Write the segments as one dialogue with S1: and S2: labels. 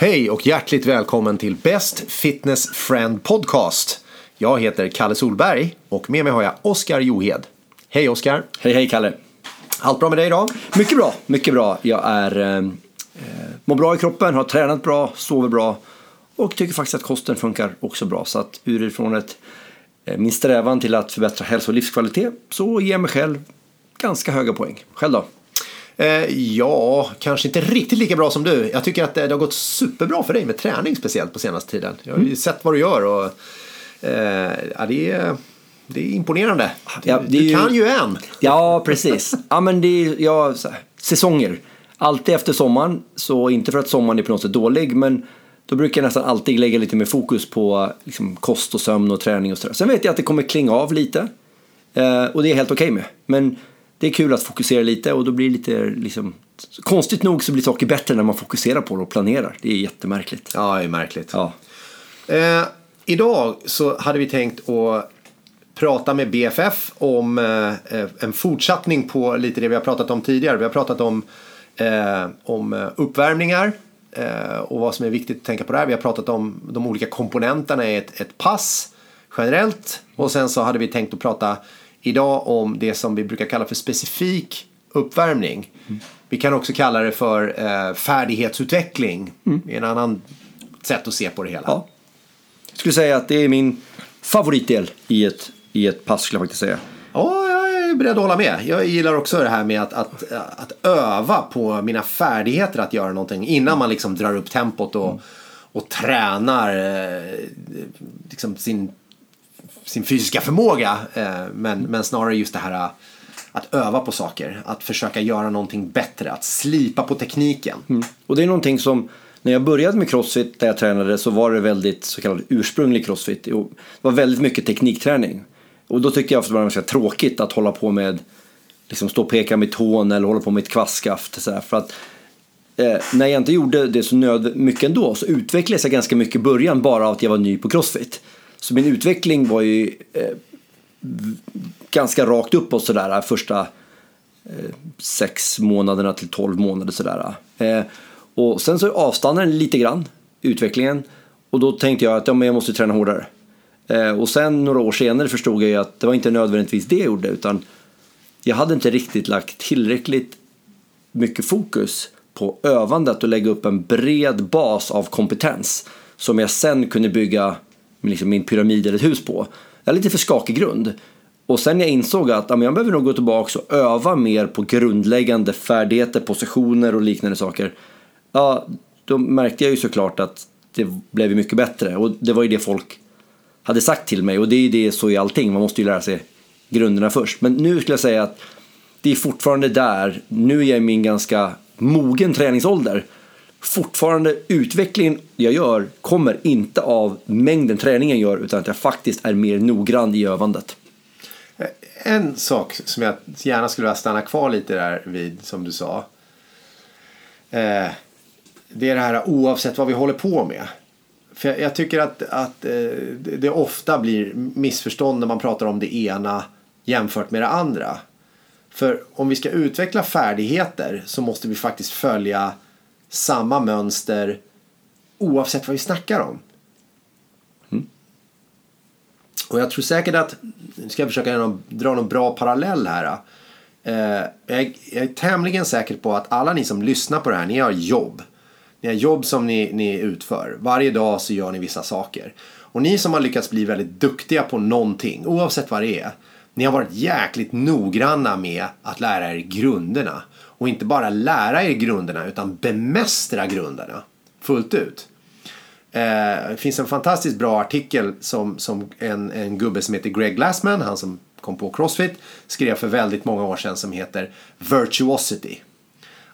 S1: Hej och hjärtligt välkommen till Best Fitness Friend Podcast. Jag heter Kalle Solberg och med mig har jag Oskar Johed. Hej Oskar!
S2: Hej hej Kalle!
S1: Allt bra med dig idag?
S2: Mycket bra, mycket bra. Jag är, eh, mår bra i kroppen, har tränat bra, sover bra och tycker faktiskt att kosten funkar också bra. Så att utifrån ett, eh, min strävan till att förbättra hälsa och livskvalitet så ger jag mig själv ganska höga poäng. Själv då?
S1: Eh, ja, kanske inte riktigt lika bra som du. Jag tycker att det, det har gått superbra för dig med träning speciellt på senaste tiden. Jag har ju mm. sett vad du gör och eh, ja, det, är, det är imponerande. Ja, det är du kan ju en.
S2: Ja, precis. Ja, men det är ja, säsonger. Alltid efter sommaren, så inte för att sommaren är på något sätt dålig, men då brukar jag nästan alltid lägga lite mer fokus på liksom, kost och sömn och träning och sådär. Sen vet jag att det kommer klinga av lite eh, och det är helt okej okay med. Men det är kul att fokusera lite och då blir det lite liksom, konstigt nog så blir saker bättre när man fokuserar på det och planerar. Det är jättemärkligt.
S1: Ja, det är märkligt. Ja. Eh, idag så hade vi tänkt att prata med BFF om eh, en fortsättning på lite det vi har pratat om tidigare. Vi har pratat om, eh, om uppvärmningar eh, och vad som är viktigt att tänka på där. Vi har pratat om de olika komponenterna i ett, ett pass generellt och sen så hade vi tänkt att prata idag om det som vi brukar kalla för specifik uppvärmning. Mm. Vi kan också kalla det för eh, färdighetsutveckling. Mm. Det är en annan sätt att se på det hela. Ja.
S2: Jag skulle säga att det är min favoritdel i ett, i ett pass skulle jag faktiskt säga.
S1: Ja, jag är beredd att hålla med. Jag gillar också det här med att, att, att öva på mina färdigheter att göra någonting innan man liksom drar upp tempot och, mm. och tränar eh, liksom sin sin fysiska förmåga. Eh, men, men snarare just det här eh, att öva på saker, att försöka göra någonting bättre, att slipa på tekniken. Mm.
S2: Och det är någonting som, när jag började med crossfit där jag tränade så var det väldigt så kallad ursprunglig crossfit. Det var väldigt mycket teknikträning. Och då tyckte jag att det var ganska tråkigt att hålla på med, liksom stå och peka med tån eller hålla på med ett kvastskaft. Så För att eh, när jag inte gjorde det så nöd mycket ändå så utvecklades jag ganska mycket i början bara av att jag var ny på crossfit. Så min utveckling var ju eh, ganska rakt uppåt sådär eh, första eh, sex månaderna till tolv månader sådär. Eh, och sen så avstannade den lite grann, utvecklingen. Och då tänkte jag att ja, men jag måste träna hårdare. Eh, och sen några år senare förstod jag ju att det var inte nödvändigtvis det jag gjorde utan jag hade inte riktigt lagt tillräckligt mycket fokus på övandet och lägga upp en bred bas av kompetens som jag sen kunde bygga liksom min pyramid eller ett hus på. Jag hade lite för skakig grund. Och sen jag insåg att ja, jag behöver nog gå tillbaka och öva mer på grundläggande färdigheter, positioner och liknande saker. Ja, då märkte jag ju såklart att det blev mycket bättre och det var ju det folk hade sagt till mig och det är ju det så i allting, man måste ju lära sig grunderna först. Men nu skulle jag säga att det är fortfarande där, nu är jag i min ganska mogen träningsålder fortfarande utvecklingen jag gör kommer inte av mängden träning jag gör utan att jag faktiskt är mer noggrann i övandet.
S1: Eh, en sak som jag gärna skulle vilja stanna kvar lite där vid som du sa. Eh, det är det här oavsett vad vi håller på med. För jag, tycker att, att eh, det ofta blir missförstånd när man pratar om det ena jämfört med det andra. För om vi ska utveckla färdigheter så måste vi faktiskt följa samma mönster oavsett vad vi snackar om. Mm. Och jag tror säkert att, nu ska jag försöka dra någon bra parallell här. Eh, jag, är, jag är tämligen säker på att alla ni som lyssnar på det här, ni har jobb. Ni har jobb som ni, ni utför. Varje dag så gör ni vissa saker. Och ni som har lyckats bli väldigt duktiga på någonting, oavsett vad det är. Ni har varit jäkligt noggranna med att lära er grunderna. Och inte bara lära er grunderna utan bemästra grunderna fullt ut. Eh, det finns en fantastiskt bra artikel som, som en, en gubbe som heter Greg Glassman, han som kom på Crossfit, skrev för väldigt många år sedan som heter Virtuosity.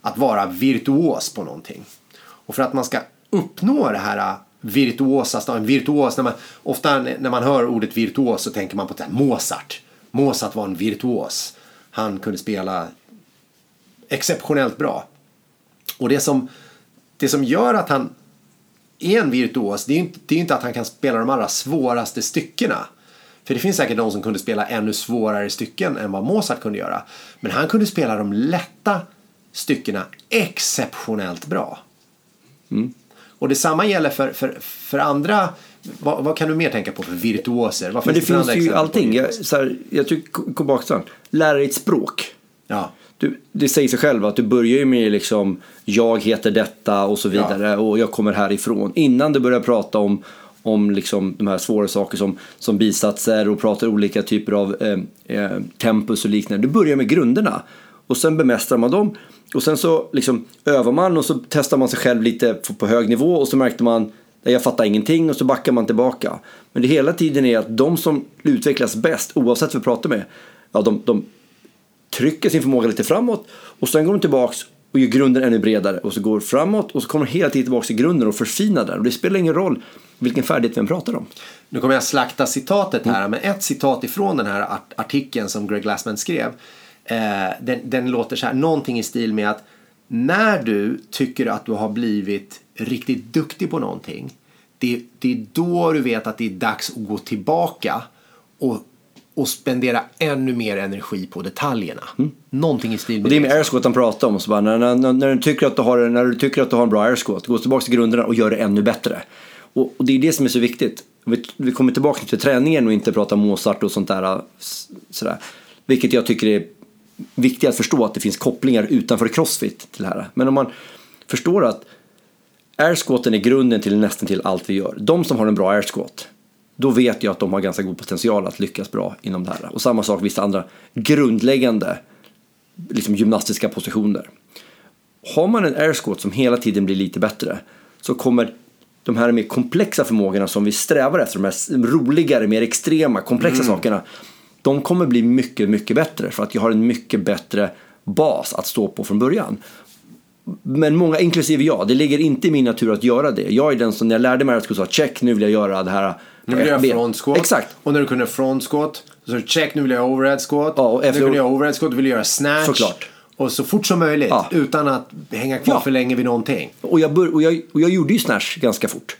S1: Att vara virtuos på någonting. Och för att man ska uppnå det här äh, virtuosa, en virtuos, när man, ofta när man hör ordet virtuos så tänker man på det Mozart. Mozart var en virtuos. Han kunde spela exceptionellt bra. Och det som, det som gör att han är en virtuos, det är ju inte, det är inte att han kan spela de allra svåraste styckena. För det finns säkert de som kunde spela ännu svårare stycken än vad Mozart kunde göra. Men han kunde spela de lätta styckena exceptionellt bra. Mm. Och detsamma gäller för, för, för andra. Vad, vad kan du mer tänka på för virtuoser? Vad
S2: Men det finns
S1: andra
S2: ju
S1: exempel på
S2: allting. Jag, så här, jag tycker, kom bak till. Lära dig ett språk.
S1: Ja.
S2: Du, det säger sig själv att du börjar ju med liksom jag heter detta och så vidare och jag kommer härifrån. Innan du börjar prata om, om liksom de här svåra saker som, som bisatser och pratar olika typer av eh, eh, tempus och liknande. Du börjar med grunderna och sen bemästrar man dem och sen så liksom övar man och så testar man sig själv lite på, hög nivå och så märkte man jag fattar ingenting och så backar man tillbaka. Men det hela tiden är att de som utvecklas bäst oavsett vad vi pratar med, ja, de, de trycker sin förmåga lite framåt och sen går de tillbaks och gör grunden ännu bredare och så går framåt och så kommer de hela tiden tillbaks till grunden och förfinar den. Och det spelar ingen roll vilken färdighet vi än pratar om.
S1: Nu kommer jag slakta citatet
S2: Mm.
S1: här, men ett citat ifrån den här artikeln som Greg Glassman skrev. Eh, den, den låter så här, någonting i stil med att när du tycker att du har blivit riktigt duktig på någonting. Det, det är då du vet att det är dags att gå tillbaka och, och spendera ännu mer energi på detaljerna. Någonting i stil med
S2: Mm. Och det är med airsquat han pratar om. Så bara, när, när, när, du tycker att du har, när du tycker att du har en bra airsquat, gå tillbaka till grunderna och gör det ännu bättre. Och, och det är det som är så viktigt. Vi, vi kommer tillbaka till träningen och inte prata Mozart och sånt där. Sådär. Vilket jag tycker är viktigt att förstå att det finns kopplingar utanför crossfit till det här. Men om man förstår att airsquaten är grunden till nästan till allt vi gör. De som har en bra airsquat, då vet jag att de har ganska god potential att lyckas bra inom det här. Och samma sak vissa andra grundläggande liksom gymnastiska positioner. Har man en airsquat som hela tiden blir lite bättre så kommer de här mer komplexa förmågorna som vi strävar efter, de här roligare, mer extrema, komplexa sakerna, de kommer bli mycket, mycket bättre för att jag har en mycket bättre bas att stå på från början. Men många, inklusive jag, det ligger inte i min natur att göra det. Jag är den som när jag lärde mig airsquat sa check, nu vill jag göra det här.
S1: Nu vill jag göra front squat.
S2: Exakt.
S1: Och när du kunde front squat. Så check, nu vill jag göra overhead squat.
S2: Ja, och
S1: nu
S2: efter-
S1: kunde jag göra overhead squat, du vill göra snatch.
S2: Såklart.
S1: Och så fort som möjligt.
S2: Ja.
S1: Utan att hänga kvar
S2: Ja.
S1: för länge vid någonting.
S2: Och jag, bör, och, jag, och jag gjorde ju snatch ganska fort.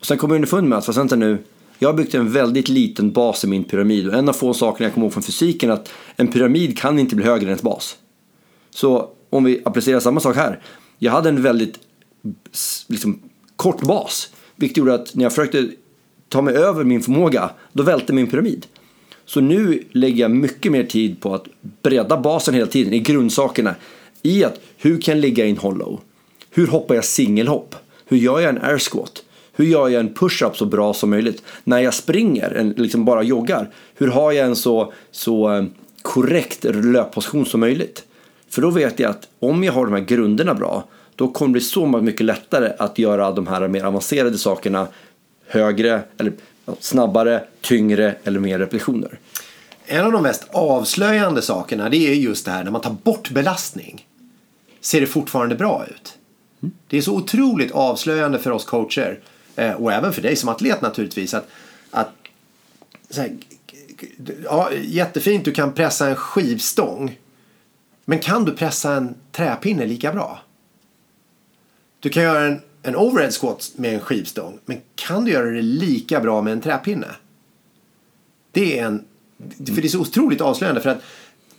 S2: Och sen kom jag underfund med att, fast vänta nu, jag har byggt en väldigt liten bas i min pyramid. Och en av få sakerna jag kommer ihåg från fysiken är att en pyramid kan inte bli högre än ett bas. Så om vi applicerar samma sak här. Jag hade en väldigt liksom, kort bas. Vilket gjorde att när jag försökte ta mig över min förmåga, då välter min pyramid. Så nu lägger jag mycket mer tid på att bredda basen hela tiden i grundsakerna. I att hur kan jag ligga i en hollow? Hur hoppar jag singelhopp? Hur gör jag en air squat? Hur gör jag en push-up så bra som möjligt? När jag springer, en, liksom bara joggar, hur har jag en så, så eh, korrekt löpposition som möjligt? För då vet jag att om jag har de här grunderna bra, då kommer det bli så mycket lättare att göra de här mer avancerade sakerna högre, eller snabbare, tyngre eller mer repetitioner.
S1: En av de mest avslöjande sakerna det är just det här när man tar bort belastning. Ser det fortfarande bra ut? Det är så otroligt avslöjande för oss coacher eh, och även för dig som atlet naturligtvis. Att, att här, ja, jättefint du kan pressa en skivstång. Men kan du pressa en träpinne lika bra? Du kan göra en, en overhead squat med en skivstång. Men kan du göra det lika bra med en träpinne? Det är en... För det är så otroligt avslöjande för att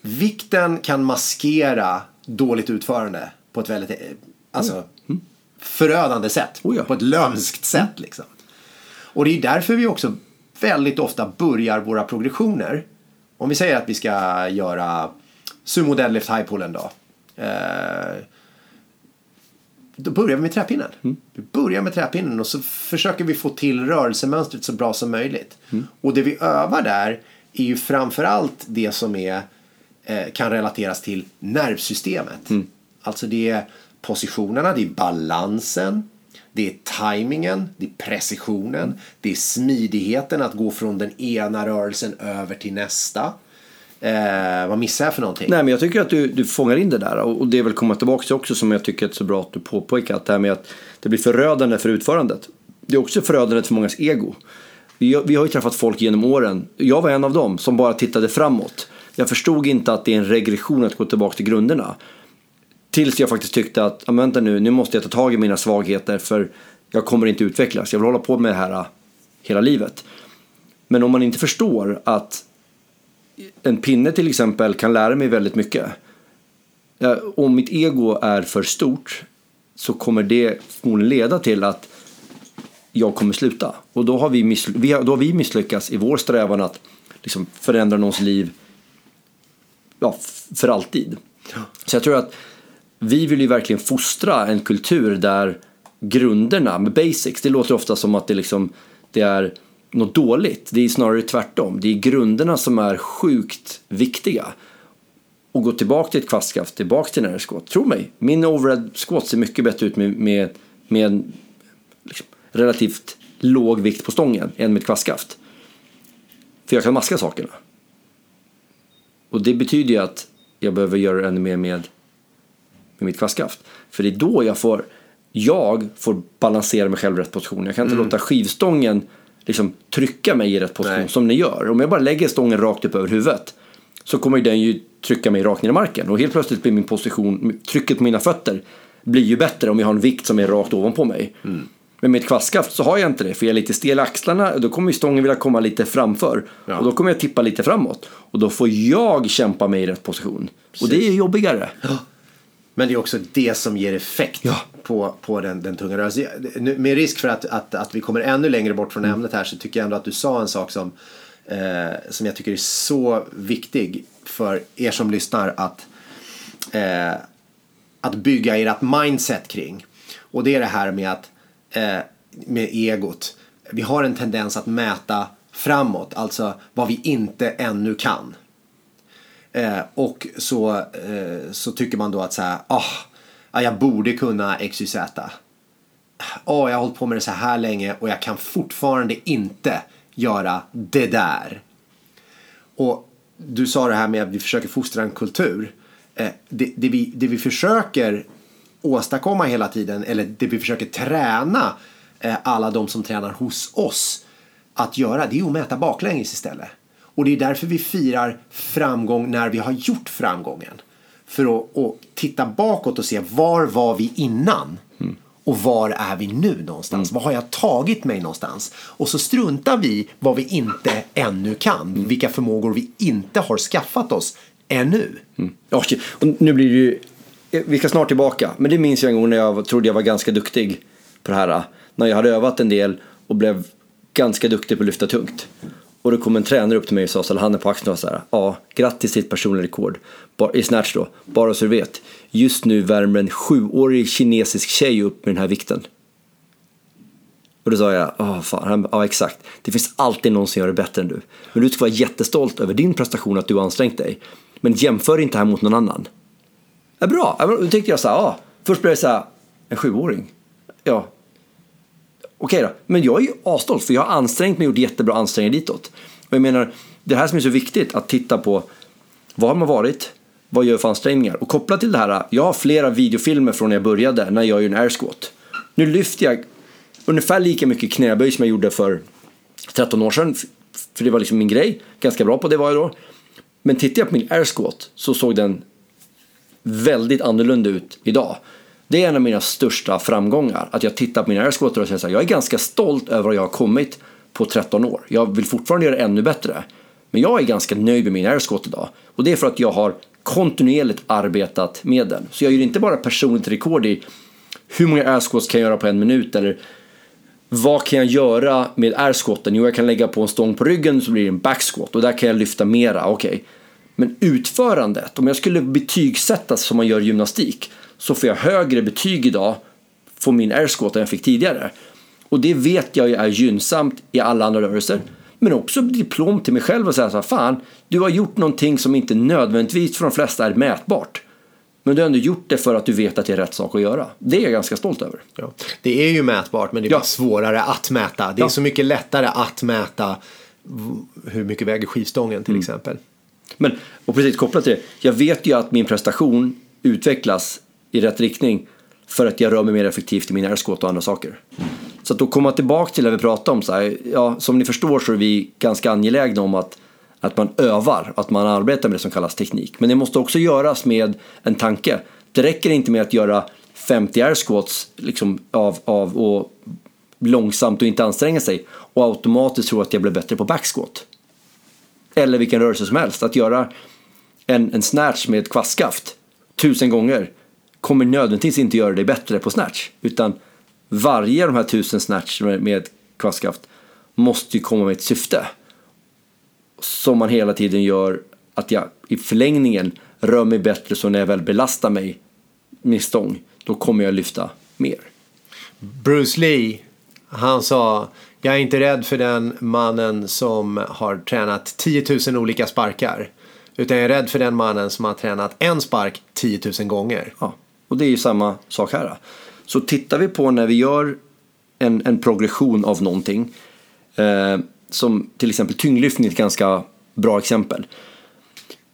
S1: vikten kan maskera dåligt utförande på ett väldigt alltså, förödande sätt.
S2: Oh ja.
S1: På ett lömskt sätt liksom. Och det är därför vi också väldigt ofta börjar våra progressioner. Om vi säger att vi ska göra sumo deadlift high pull en dag. Eh, då börjar vi med träpinnen. Vi börjar med träpinnen och så försöker vi få till rörelsemönstret så bra som möjligt. Och det vi övar där är ju framförallt det som är, eh, kan relateras till nervsystemet. Alltså det är positionerna, det är balansen, det är tajmingen, det är precisionen, det är smidigheten att gå från den ena rörelsen över till nästa. Eh, vad missar jag för någonting?
S2: Nej, men jag tycker att du, du fångar in det där och det är väl komma tillbaka till också som jag tycker är så bra att du påpekar att det här med att det blir förödande för utförandet. Det är också förödande för mångas ego. Vi, har- vi har ju träffat folk genom åren, jag var en av dem som bara tittade framåt. Jag förstod inte att det är en regression att gå tillbaka till grunderna. Tills jag faktiskt tyckte att, "Ja, vänta nu, nu måste jag ta tag i mina svagheter för jag kommer inte utvecklas. Jag vill hålla på med det här ah, hela livet. Men om man inte förstår att en pinne till exempel kan lära mig väldigt mycket. Om mitt ego är för stort så kommer det förmodligen leda till att jag kommer sluta. Och då har vi, missly- då har vi misslyckats i vår strävan att liksom förändra någons liv ja, för alltid. Så jag tror att vi vill ju verkligen fostra en kultur där grunderna med basics, det låter ofta som att det, liksom, det är något dåligt. Det är snarare tvärtom. Det är grunderna som är sjukt viktiga. Och gå tillbaka till ett kvastskaft, tillbaka till en squat. Tro mig, min overhead squat ser mycket bättre ut med, med, med liksom, relativt låg vikt på stången än med ett kvastskaft. För jag kan maska sakerna. Och det betyder ju att jag behöver göra ännu mer med, med mitt kvastskaft. För det är då jag får, jag får balansera mig själv i rätt position. Jag kan inte låta skivstången liksom trycka mig i rätt position
S1: Nej.
S2: som ni gör. Om jag bara lägger stången rakt upp över huvudet så kommer den ju trycka mig rakt ner i marken. Och helt plötsligt blir min position, trycket på mina fötter blir ju bättre om jag har en vikt som är rakt ovanpå mig. Men med ett kvastskaft så har jag inte det, för jag är lite stel i axlarna och då kommer stången vilja komma lite framför.
S1: Ja.
S2: Och då kommer jag tippa lite framåt. Och då får jag kämpa mig i rätt position. Och det är jobbigare.
S1: Men det är också det som ger effekt
S2: Ja.
S1: på, på den, den tunga rörelsen. Nu, Med risk för att, att, att vi kommer ännu längre bort från ämnet här så tycker jag ändå att du sa en sak som, eh, som jag tycker är så viktig för er som lyssnar att, eh, att bygga ert mindset kring. Och det är det här med att eh, med egot. Vi har en tendens att mäta framåt, alltså vad vi inte ännu kan. Eh, och så, eh, så tycker man då att så här, ah, jag borde kunna XYZ. Oh, ah, jag har hållit på med det så här länge och jag kan fortfarande inte göra det där. Och du sa det här med att vi försöker fostra en kultur. Eh, det, det, vi, det vi försöker åstadkomma hela tiden, eller det vi försöker träna eh, alla de som tränar hos oss att göra, det är att mäta baklänges istället. Och det är därför vi firar framgång när vi har gjort framgången. För att, att titta bakåt och se var var vi innan? Och var är vi nu någonstans? Var har jag tagit mig någonstans? Och så struntar vi vad vi inte ännu kan. Vilka förmågor vi inte har skaffat oss ännu.
S2: Okej. och nu blir det ju, vi ska snart tillbaka, men det minns jag en gång när jag trodde jag var ganska duktig på det här. När jag hade övat en del och blev ganska duktig på att lyfta tungt. Och då kom en tränare upp till mig och sa, ställde handen på axeln och sa ja, grattis till ditt personliga rekord. I snatch då, bara så du vet. Just nu värmer en sjuårig kinesisk tjej upp med den här vikten. Och då sa jag, ja fan, ja exakt. Det finns alltid någon som gör det bättre än du. Men du ska vara jättestolt över din prestation, att du har ansträngt dig. Men jämför inte här mot någon annan. Ja, bra, då tänkte jag så här, ja. Först blev det så här, en sjuåring. Ja. Okej då, men jag är ju asstolt för jag har ansträngt mig och gjort jättebra ansträngningar ditåt. Och jag menar, det här som är så viktigt, att titta på Vad har man varit, vad gör jag för ansträngningar? Och kopplat till det här, jag har flera videofilmer från när jag började, när jag gör en air squat. Nu lyfter jag ungefär lika mycket knäböj som jag gjorde för 13 år sedan, för det var liksom min grej. Ganska bra på det var jag då. Men tittar jag på min air squat så såg den väldigt annorlunda ut idag. Det är en av mina största framgångar. Att jag tittar på mina air och säger så här, jag är ganska stolt över vad jag har kommit på 13 år. Jag vill fortfarande göra det ännu bättre. Men jag är ganska nöjd med min air idag. Och det är för att jag har kontinuerligt arbetat med den. Så jag gör inte bara personligt rekord i hur många air kan jag göra på en minut eller vad kan jag göra med air? Jo, jag kan lägga på en stång på ryggen så blir det en back squat och där kan jag lyfta mera, okej. Men utförandet, om jag skulle betygsättas som man gör i gymnastik så får jag högre betyg idag på min air squat än jag fick tidigare. Och det vet jag ju är gynnsamt i alla andra rörelser. Men också diplom till mig själv och säga så här, fan, du har gjort någonting som inte nödvändigtvis för de flesta är mätbart. Men du har ändå gjort det för att du vet att det är rätt sak att göra. Det är jag ganska stolt över.
S1: Ja. Det är ju mätbart men det är
S2: Ja.
S1: svårare att mäta. Det är
S2: Ja.
S1: så mycket lättare att mäta hur mycket väger skivstången till exempel.
S2: Men, och precis kopplat till det, jag vet ju att min prestation utvecklas i rätt riktning för att jag rör mig mer effektivt i min airscot och andra saker. Så att då komma tillbaka till det vi pratade om, så här, ja, som ni förstår så är vi ganska angelägna om att, att man övar, att man arbetar med det som kallas teknik. Men det måste också göras med en tanke. Det räcker inte med att göra 50 airsquats liksom av, av och långsamt och inte anstränga sig och automatiskt tro att jag blir bättre på backsquat eller vilken rörelse som helst. Att göra en, en snatch med ett kvastskaft tusen gånger kommer nödvändigtvis inte göra dig bättre på snatch. Utan varje av de här tusen snatch med, med kvastkraft måste ju komma med ett syfte. Som man hela tiden gör att jag i förlängningen rör mig bättre så när jag väl belastar mig med stång då kommer jag lyfta mer.
S1: Bruce Lee, han sa jag är inte rädd för den mannen som har tränat 10 000 olika sparkar. Utan jag är rädd för den mannen som har tränat en spark 10 000 gånger.
S2: Ja, och det är ju samma sak här. Så tittar vi på när vi gör en, en progression av någonting. Eh, som till exempel tyngdlyftning är ett ganska bra exempel.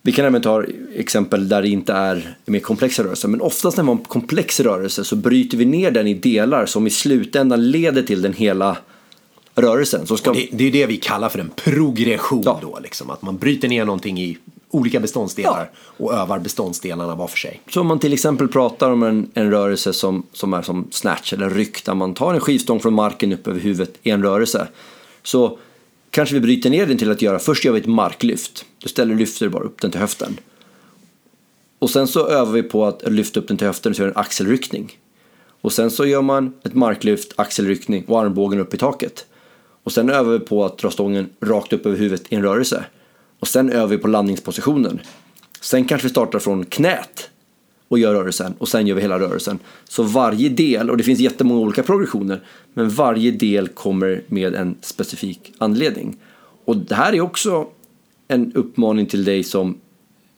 S2: Vi kan även ta exempel där det inte är mer komplexa rörelser. Men oftast när man har en komplex rörelse så bryter vi ner den i delar som i slutändan leder till den hela rörelsen. Så ska...
S1: det, det är det vi kallar för en progression ja. då. Liksom. Att man bryter ner någonting i olika beståndsdelar ja. och övar beståndsdelarna var för sig.
S2: Så om man till exempel pratar om en, en rörelse som, som är som snatch eller ryck där man tar en skivstång från marken upp över huvudet i en rörelse. Så kanske vi bryter ner den till att göra, först gör vi ett marklyft. Du ställer lyfter bara upp den till höften. Och sen så övar vi på att lyfta upp den till höften och så gör en axelryckning. Och sen så gör man ett marklyft, axelryckning och armbågen upp i taket. Och sen övar vi på att dra stången rakt upp över huvudet i en rörelse. Och sen övar vi på landningspositionen. Sen kanske vi startar från knät och gör rörelsen och sen gör vi hela rörelsen. Så varje del, och det finns jättemånga olika progressioner, men varje del kommer med en specifik anledning. Och det här är också en uppmaning till dig som,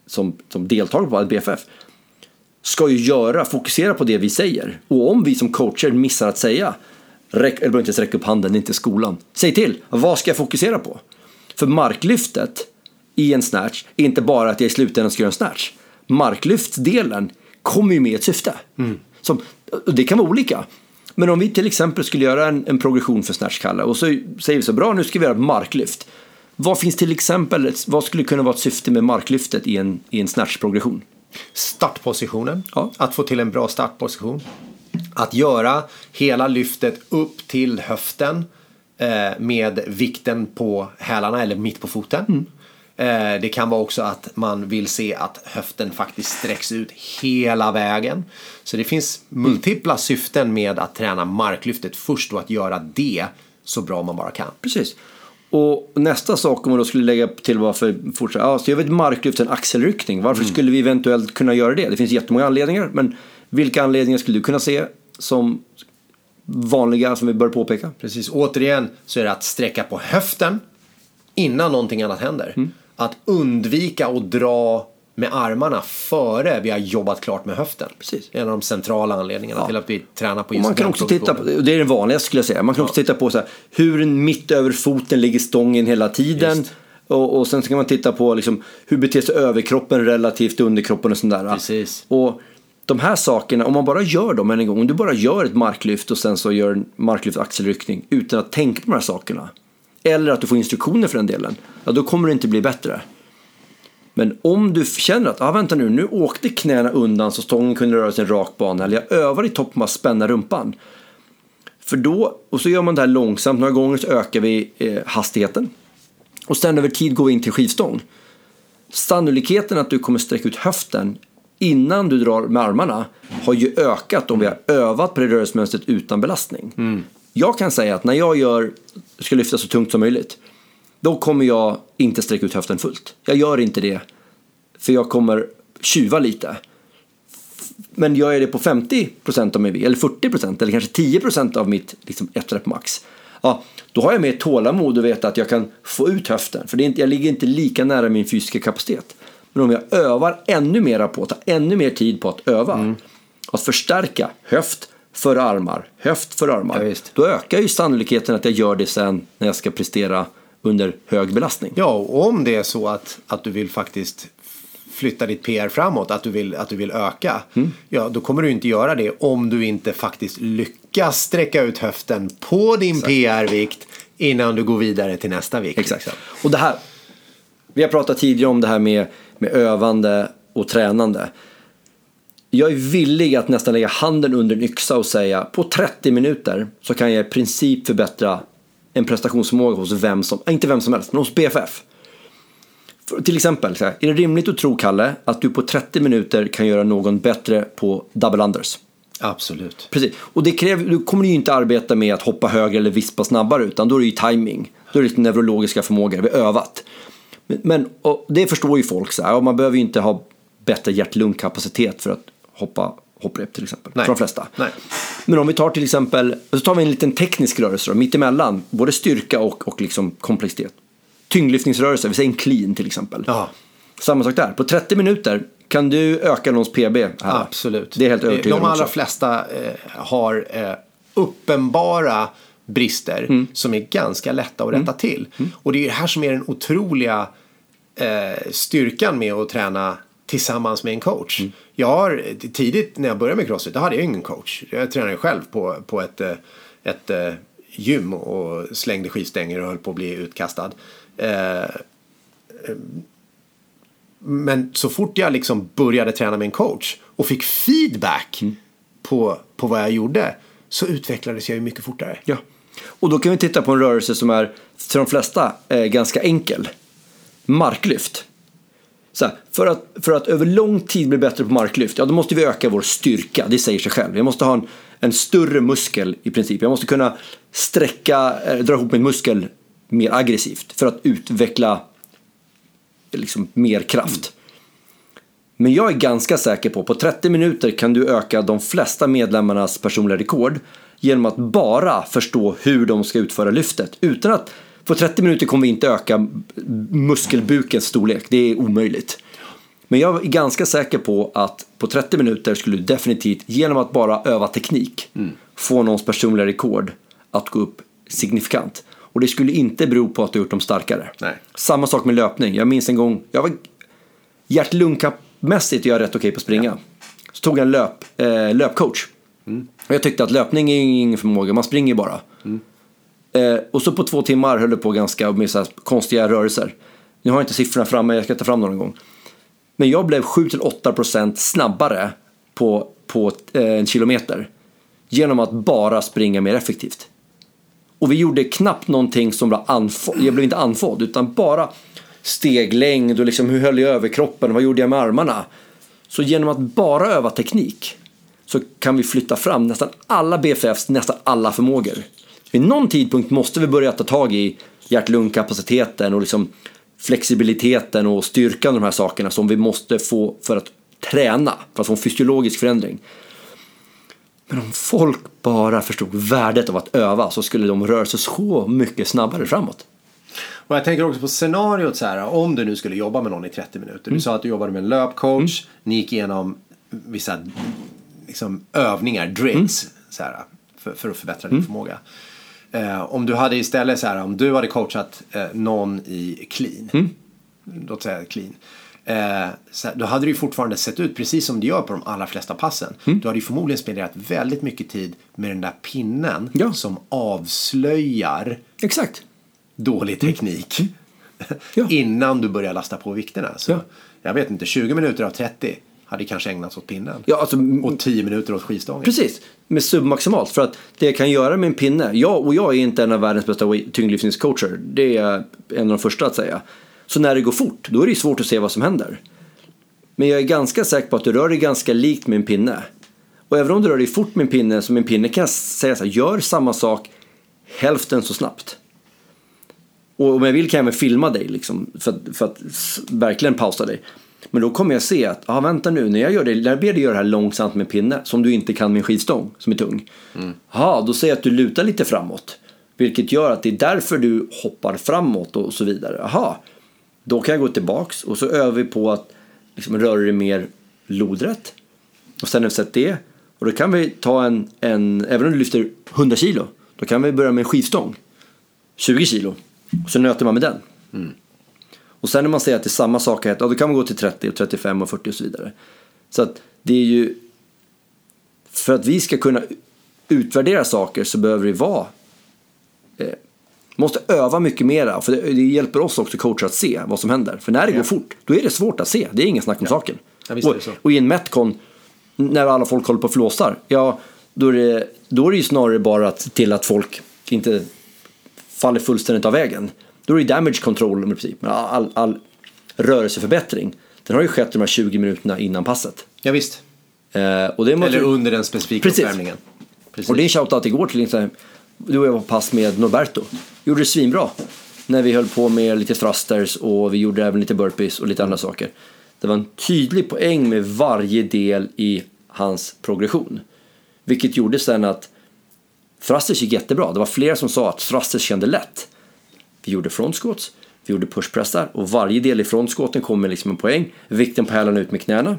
S2: som, som deltagare på BFF. Ska ju göra, fokusera på det vi säger. Och om vi som coacher missar att säga, räck, eller behöver inte ens räcka upp handen, det är inte skolan. Säg till, vad ska jag fokusera på? För marklyftet i en snatch är inte bara att jag i slutändan ska göra en snatch. Marklyftsdelen kommer ju med ett syfte. Mm. Som, det kan vara olika. Men om vi till exempel skulle göra en, en progression för snatchkalle och så säger vi så bra nu ska vi göra marklyft. Vad finns till exempel, vad skulle kunna vara ett syfte med marklyftet i en, i en snatchprogression?
S1: Startpositionen, ja. att få till en bra startposition. Att göra hela lyftet upp till höften eh, med vikten på hälarna eller mitt på foten. Mm. Eh, det kan vara också att man vill se att höften faktiskt sträcks ut hela vägen. Så det finns multipla syften med att träna marklyftet först och att göra det så bra man bara kan.
S2: Precis. Och nästa sak om man då skulle lägga till varför fortsätta, ja, så gör vi ett marklyft, en axelryckning. Varför mm. skulle vi eventuellt kunna göra det? Det finns jättemånga anledningar, men vilka anledningar skulle du kunna se som vanliga som vi bör påpeka?
S1: Precis, återigen så är det att sträcka på höften innan någonting annat händer. Mm att undvika att dra med armarna före vi har jobbat klart med höften.
S2: Precis.
S1: En av de centrala anledningarna ja. till att vi tränar på
S2: just Man kan också titta på, det är det vanligaste skulle jag säga, man kan ja. också titta på så här, hur mitt över foten ligger stången hela tiden. Och, och, sen så kan man titta på liksom, hur beter sig överkroppen relativt underkroppen och sådär.
S1: Precis.
S2: Och de här sakerna, om man bara gör dem en gång, om du bara gör ett marklyft och sen så gör en marklyft axelryckning utan att tänka på de här sakerna eller att du får instruktioner för den delen, ja då kommer det inte bli bättre. Men om du känner att, ah, vänta nu, nu åkte knäna undan så stången kunde röra sig i en rak bana, eller jag övar i toppen att spänna rumpan. För då, och så gör man det här långsamt, några gånger så ökar vi eh, hastigheten. Och sen över tid går vi in till skivstång. Sannolikheten att du kommer sträcka ut höften innan du drar med armarna har ju ökat om vi har övat på det rörelsemönstret utan belastning. Mm. Jag kan säga att när jag gör, ska lyfta så tungt som möjligt, då kommer jag inte sträcka ut höften fullt. Jag gör inte det, för jag kommer tjuva lite. Men gör jag det på 50% av min vikt, eller 40% eller kanske 10% av mitt liksom, ett rep max. Ja, då har jag mer tålamod och vet att jag kan få ut höften. För det är inte, jag ligger inte lika nära min fysiska kapacitet. Men om jag övar ännu mera på, tar ännu mer tid på att öva, mm. att förstärka höft, för armar, höft för armar. Ja, då ökar ju sannolikheten att jag gör det sen när jag ska prestera under hög belastning.
S1: Ja, och om det är så att, att du vill faktiskt flytta ditt PR framåt, att du vill, att du vill öka, mm. ja då kommer du inte göra det om du inte faktiskt lyckas sträcka ut höften på din PR-vikt innan du går vidare till nästa vikt.
S2: Exakt. Och det här, vi har pratat tidigare om det här med, med övande och tränande jag är villig att nästan lägga handen under en yxa och säga på 30 minuter så kan jag i princip förbättra en prestationsförmåga hos vem som, inte vem som helst, men hos BFF. För, till exempel, här, är det rimligt att tro, Kalle, att du på 30 minuter kan göra någon bättre på double unders?
S1: Absolut.
S2: Precis, och det kräver, du kommer ju inte arbeta med att hoppa högre eller vispa snabbare utan då är det ju timing. Då är det lite neurologiska förmågor, vi har övat. Men, men det förstår ju folk så här, man behöver ju inte ha bättre hjärt-lungkapacitet för att hoppa hopprep till exempel.
S1: Nej.
S2: För de flesta.
S1: Nej.
S2: Men om vi tar till exempel, så tar vi en liten teknisk rörelse då, mittemellan, både styrka och, och liksom komplexitet. Tyngdlyftningsrörelse, vi säger en clean till exempel.
S1: Ja.
S2: Samma sak där, på 30 minuter kan du öka någons PB här.
S1: Absolut.
S2: Det är helt övertygad
S1: De allra
S2: också.
S1: flesta eh, har eh, uppenbara brister
S2: Mm.
S1: som är ganska lätta att rätta till. Och det är det här som är den otroliga eh, styrkan med att träna tillsammans med en coach.
S2: Mm.
S1: Jag har tidigt när jag började med crossfit, då hade jag ingen coach. Jag tränade själv på, på ett, eh, ett eh, gym och slängde skivstänger och höll på att bli utkastad. Eh, men så fort jag liksom började träna med en coach och fick feedback på, på vad jag gjorde så utvecklades jag ju mycket fortare.
S2: Ja. Och då kan vi titta på en rörelse som är för de flesta ganska enkel. Marklyft. Så här, för, att, för att över lång tid bli bättre på marklyft, ja då måste vi öka vår styrka, det säger sig själv. Jag måste ha en, en större muskel i princip. Jag måste kunna sträcka, eh, dra ihop min muskel mer aggressivt för att utveckla liksom, mer kraft. Men jag är ganska säker på, på 30 minuter kan du öka de flesta medlemmarnas personliga rekord genom att bara förstå hur de ska utföra lyftet. Utan att, på 30 minuter kommer vi inte öka muskelbukens storlek, det är omöjligt. Men jag är ganska säker på att på 30 minuter skulle du definitivt, genom att bara öva teknik, få någons personliga rekord att gå upp signifikant. Och det skulle inte bero på att du gjort dem starkare.
S1: Nej.
S2: Samma sak med löpning. Jag minns en gång, jag var hjärt-lungmässigt är jag rätt okej på att springa. Så tog jag en löp, eh, löpcoach. Och jag tyckte att löpning är ingen förmåga, man springer bara. Eh, och så på två timmar höll det på ganska med så här konstiga rörelser. Nu har jag inte siffrorna framme, jag ska ta fram dem någon gång. Men jag blev 7-8% snabbare på, på eh, en kilometer. Genom att bara springa mer effektivt. Och vi gjorde knappt någonting som var andfådd. Jag blev inte andfådd utan bara steglängd och liksom hur höll jag över kroppen? Vad gjorde jag med armarna? Så genom att bara öva teknik så kan vi flytta fram nästan alla BFFs, nästan alla förmågor. Vid någon tidpunkt måste vi börja ta tag i hjärt-lungkapaciteten och liksom flexibiliteten och styrkan och de här sakerna som vi måste få för att träna, för att få en fysiologisk förändring. Men om folk bara förstod värdet av att öva så skulle de röra sig så mycket snabbare framåt.
S1: Och jag tänker också på scenariot så här, om du nu skulle jobba med någon i 30 minuter. Du sa att du jobbade med en löpcoach, ni gick igenom vissa liksom, övningar, drills, så här, för, för att förbättra din förmåga. Eh, om du hade istället så här, om du hade coachat eh, någon i clean, låt säga clean. Eh, så här, då hade det ju fortfarande sett ut precis som det gör på de allra flesta passen. Du hade ju förmodligen spenderat väldigt mycket tid med den där pinnen
S2: Ja.
S1: som avslöjar
S2: Exakt.
S1: dålig teknik.
S2: Ja.
S1: Innan du börjar lasta på vikterna. Så
S2: Ja.
S1: Jag vet inte, 20 minuter av 30 hade kanske ägnats åt pinnen.
S2: Ja, alltså,
S1: Och 10 minuter åt skivstången.
S2: Precis, med submaximalt. För att det jag kan göra med en pinne, jag, och jag är inte en av världens bästa tyngdlyftningscoacher, det är jag en av de första att säga. Så när det går fort, då är det ju svårt att se vad som händer. Men jag är ganska säker på att du rör dig ganska likt med en pinne. Och även om du rör dig fort med en pinne, som en pinne kan jag säga så här, gör samma sak hälften så snabbt. Och om jag vill kan jag även filma dig liksom, för, att, för att verkligen pausa dig. Men då kommer jag se att, ja vänta nu, när jag gör det, när jag ber dig göra det här långsamt med pinne, som du inte kan med en skivstång som är tung. Ja, då säger jag att du lutar lite framåt. Vilket gör att det är därför du hoppar framåt och så vidare. Aha, då kan jag gå tillbaks och så övar vi på att liksom, röra dig mer lodrätt. Och sen har vi sett det. Och då kan vi ta en, en, även om du lyfter 100 kilo, då kan vi börja med en skivstång. 20 kilo. Och så nöter man med den. Och sen när man säger att det är samma sak, ja, då kan man gå till 30, och 35 och 40 och så vidare. Så att det är ju... För att vi ska kunna utvärdera saker så behöver det vara... Eh, måste öva mycket mera. För det, det hjälper oss också coacher att se vad som händer. För när det
S1: Ja.
S2: går fort, då är det svårt att se. Det är ingen snack om saken.
S1: Ja, visst är
S2: och, och i en Metcon, när alla folk håller på och flåsar, ja, då är, det, då är det ju snarare bara att, till att folk inte faller fullständigt av vägen. Då är det damage control i princip. All, all, rörelseförbättring, den har ju skett de här 20 minuterna innan passet.
S1: Ja, visst.
S2: Eh, och det måste,
S1: Eller under den specifika
S2: Precis.
S1: uppvärmningen. Precis.
S2: och det är shoutout igår till liksom, du och jag var på pass med Norberto. Gjorde det svinbra. När vi höll på med lite thrusters och vi gjorde även lite burpees och lite andra saker. Det var en tydlig poäng med varje del i hans progression. Vilket gjorde sen att thrusters gick jättebra. Det var flera som sa att thrusters kände lätt. Vi gjorde front vi gjorde pushpressar och varje del i front kom med liksom en poäng. Vikten på hälarna ut med knäna.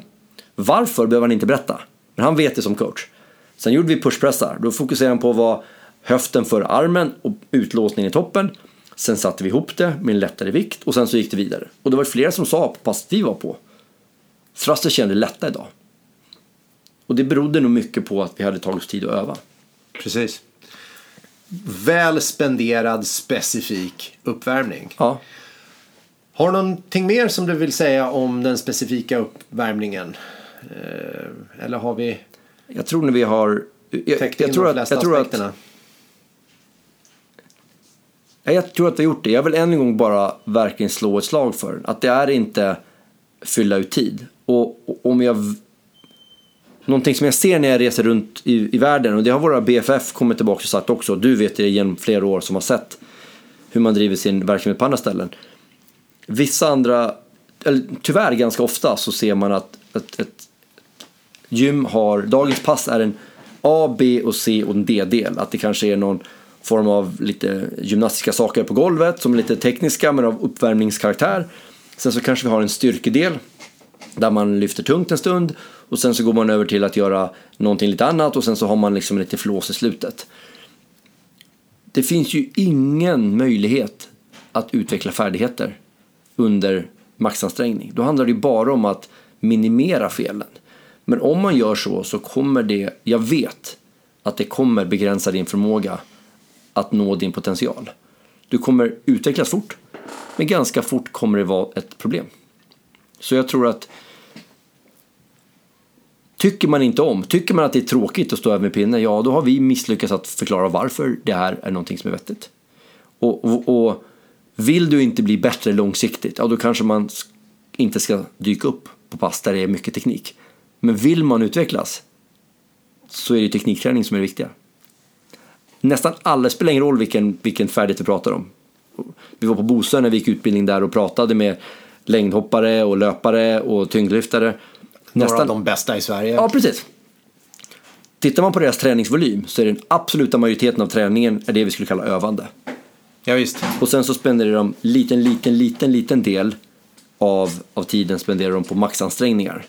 S2: Varför behöver han inte berätta. Men han vet det som coach. Sen gjorde vi pushpressar. Då fokuserade han på vad höften för armen och utlåsningen i toppen. Sen satte vi ihop det med en lättare vikt och sen så gick det vidare. Och det var flera som sa på passet vi var på. Thruster kände lätta idag. Och det berodde nog mycket på att vi hade tagit oss tid att öva.
S1: Precis. Väl spenderad specifik uppvärmning.
S2: Ja.
S1: Har du någonting mer som du vill säga om den specifika uppvärmningen? Eh, Eller har vi
S2: Jag tror när vi har... Jag,
S1: täckt
S2: jag,
S1: in
S2: tror
S1: de
S2: att,
S1: flesta
S2: jag, tror att,
S1: aspekterna?
S2: Ja, jag tror att vi har gjort det. Jag vill än en gång bara verkligen slå ett slag för att det är inte fylla ut tid. Och, och om jag... Någonting som jag ser när jag reser runt i, i världen och det har våra BFF kommit tillbaka och sagt också. Du vet det genom flera år som har sett hur man driver sin verksamhet på andra ställen. Vissa andra, eller tyvärr ganska ofta så ser man att ett, ett gym har, dagens pass är en A, B och C och en D-del. Att det kanske är någon form av lite gymnastiska saker på golvet som är lite tekniska men av uppvärmningskaraktär. Sen så kanske vi har en styrkedel där man lyfter tungt en stund och sen så går man över till att göra någonting lite annat och sen så har man liksom lite flås i slutet. Det finns ju ingen möjlighet att utveckla färdigheter under maxansträngning. Då handlar det ju bara om att minimera felen. Men om man gör så så kommer det, jag vet att det kommer begränsa din förmåga att nå din potential. Du kommer utvecklas fort, men ganska fort kommer det vara ett problem. Så jag tror att Tycker man inte om, tycker man att det är tråkigt att stå över med pinnen, ja då har vi misslyckats att förklara varför det här är någonting som är vettigt. Och, och, och vill du inte bli bättre långsiktigt, ja då kanske man inte ska dyka upp på pass där det är mycket teknik. Men vill man utvecklas så är det teknikträning som är det viktiga. Nästan alla, det spelar ingen roll vilken, vilken färdighet vi pratar om. Vi var på Bosön när vi gick utbildning där och pratade med längdhoppare och löpare och tyngdlyftare.
S1: Några av de bästa i Sverige.
S2: Ja, precis. Tittar man på deras träningsvolym så är den absoluta majoriteten av träningen är det vi skulle kalla övande.
S1: Ja, visst.
S2: Och sen så spenderar de liten, liten, liten, liten del av, av tiden spenderar de på maxansträngningar.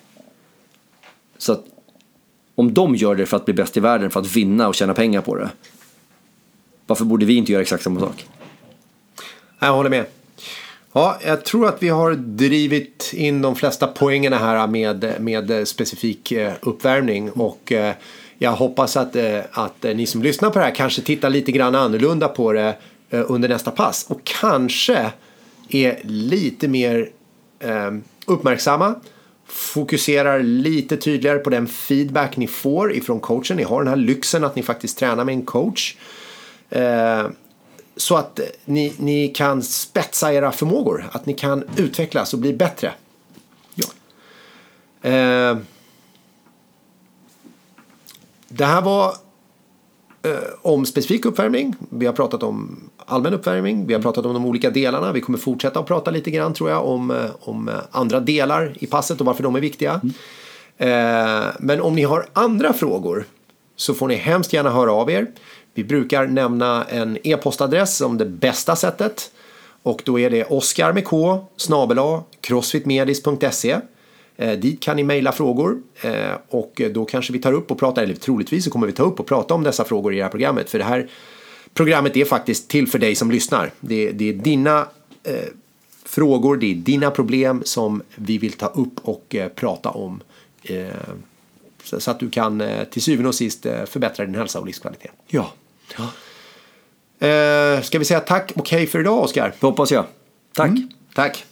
S2: Så att om de gör det för att bli bäst i världen, för att vinna och tjäna pengar på det. Varför borde vi inte göra exakt samma sak?
S1: Jag håller med. Ja, jag tror att vi har drivit in de flesta poängerna här med, med specifik eh, uppvärmning. Och eh, jag hoppas att, eh, att ni som lyssnar på det här kanske tittar lite grann annorlunda på det under nästa pass. Och kanske är lite mer uppmärksamma. Fokuserar lite tydligare på den feedback ni får ifrån coachen. Ni har den här lyxen att ni faktiskt tränar med en coach. Så att ni, ni kan spetsa era förmågor. Att ni kan utvecklas och bli bättre. Ja. Eh, det här var eh, om specifik uppvärmning. Vi har pratat om allmän uppvärmning. Vi har pratat om de olika delarna. Vi kommer fortsätta att prata lite grann tror jag om, eh, om andra delar i passet och varför de är viktiga. Mm. Eh, men om ni har andra frågor så får ni hemskt gärna höra av er. Vi brukar nämna en e-postadress som det bästa sättet. Och då är det Oskar med K snabel crossfitmedis.se. Eh, dit kan ni mejla frågor eh, och då kanske vi tar upp och pratar, eller troligtvis så kommer vi ta upp och prata om dessa frågor i det här programmet. För det här programmet är faktiskt till för dig som lyssnar. Det, det är dina eh, frågor, det är dina problem som vi vill ta upp och eh, prata om. Eh, så, att du kan eh, till syvende och sist förbättra din hälsa och livskvalitet.
S2: Ja.
S1: Ja. Eh, ska vi säga tack och hej för idag, Oskar?
S2: Det hoppas jag. Tack. Mm.
S1: Tack.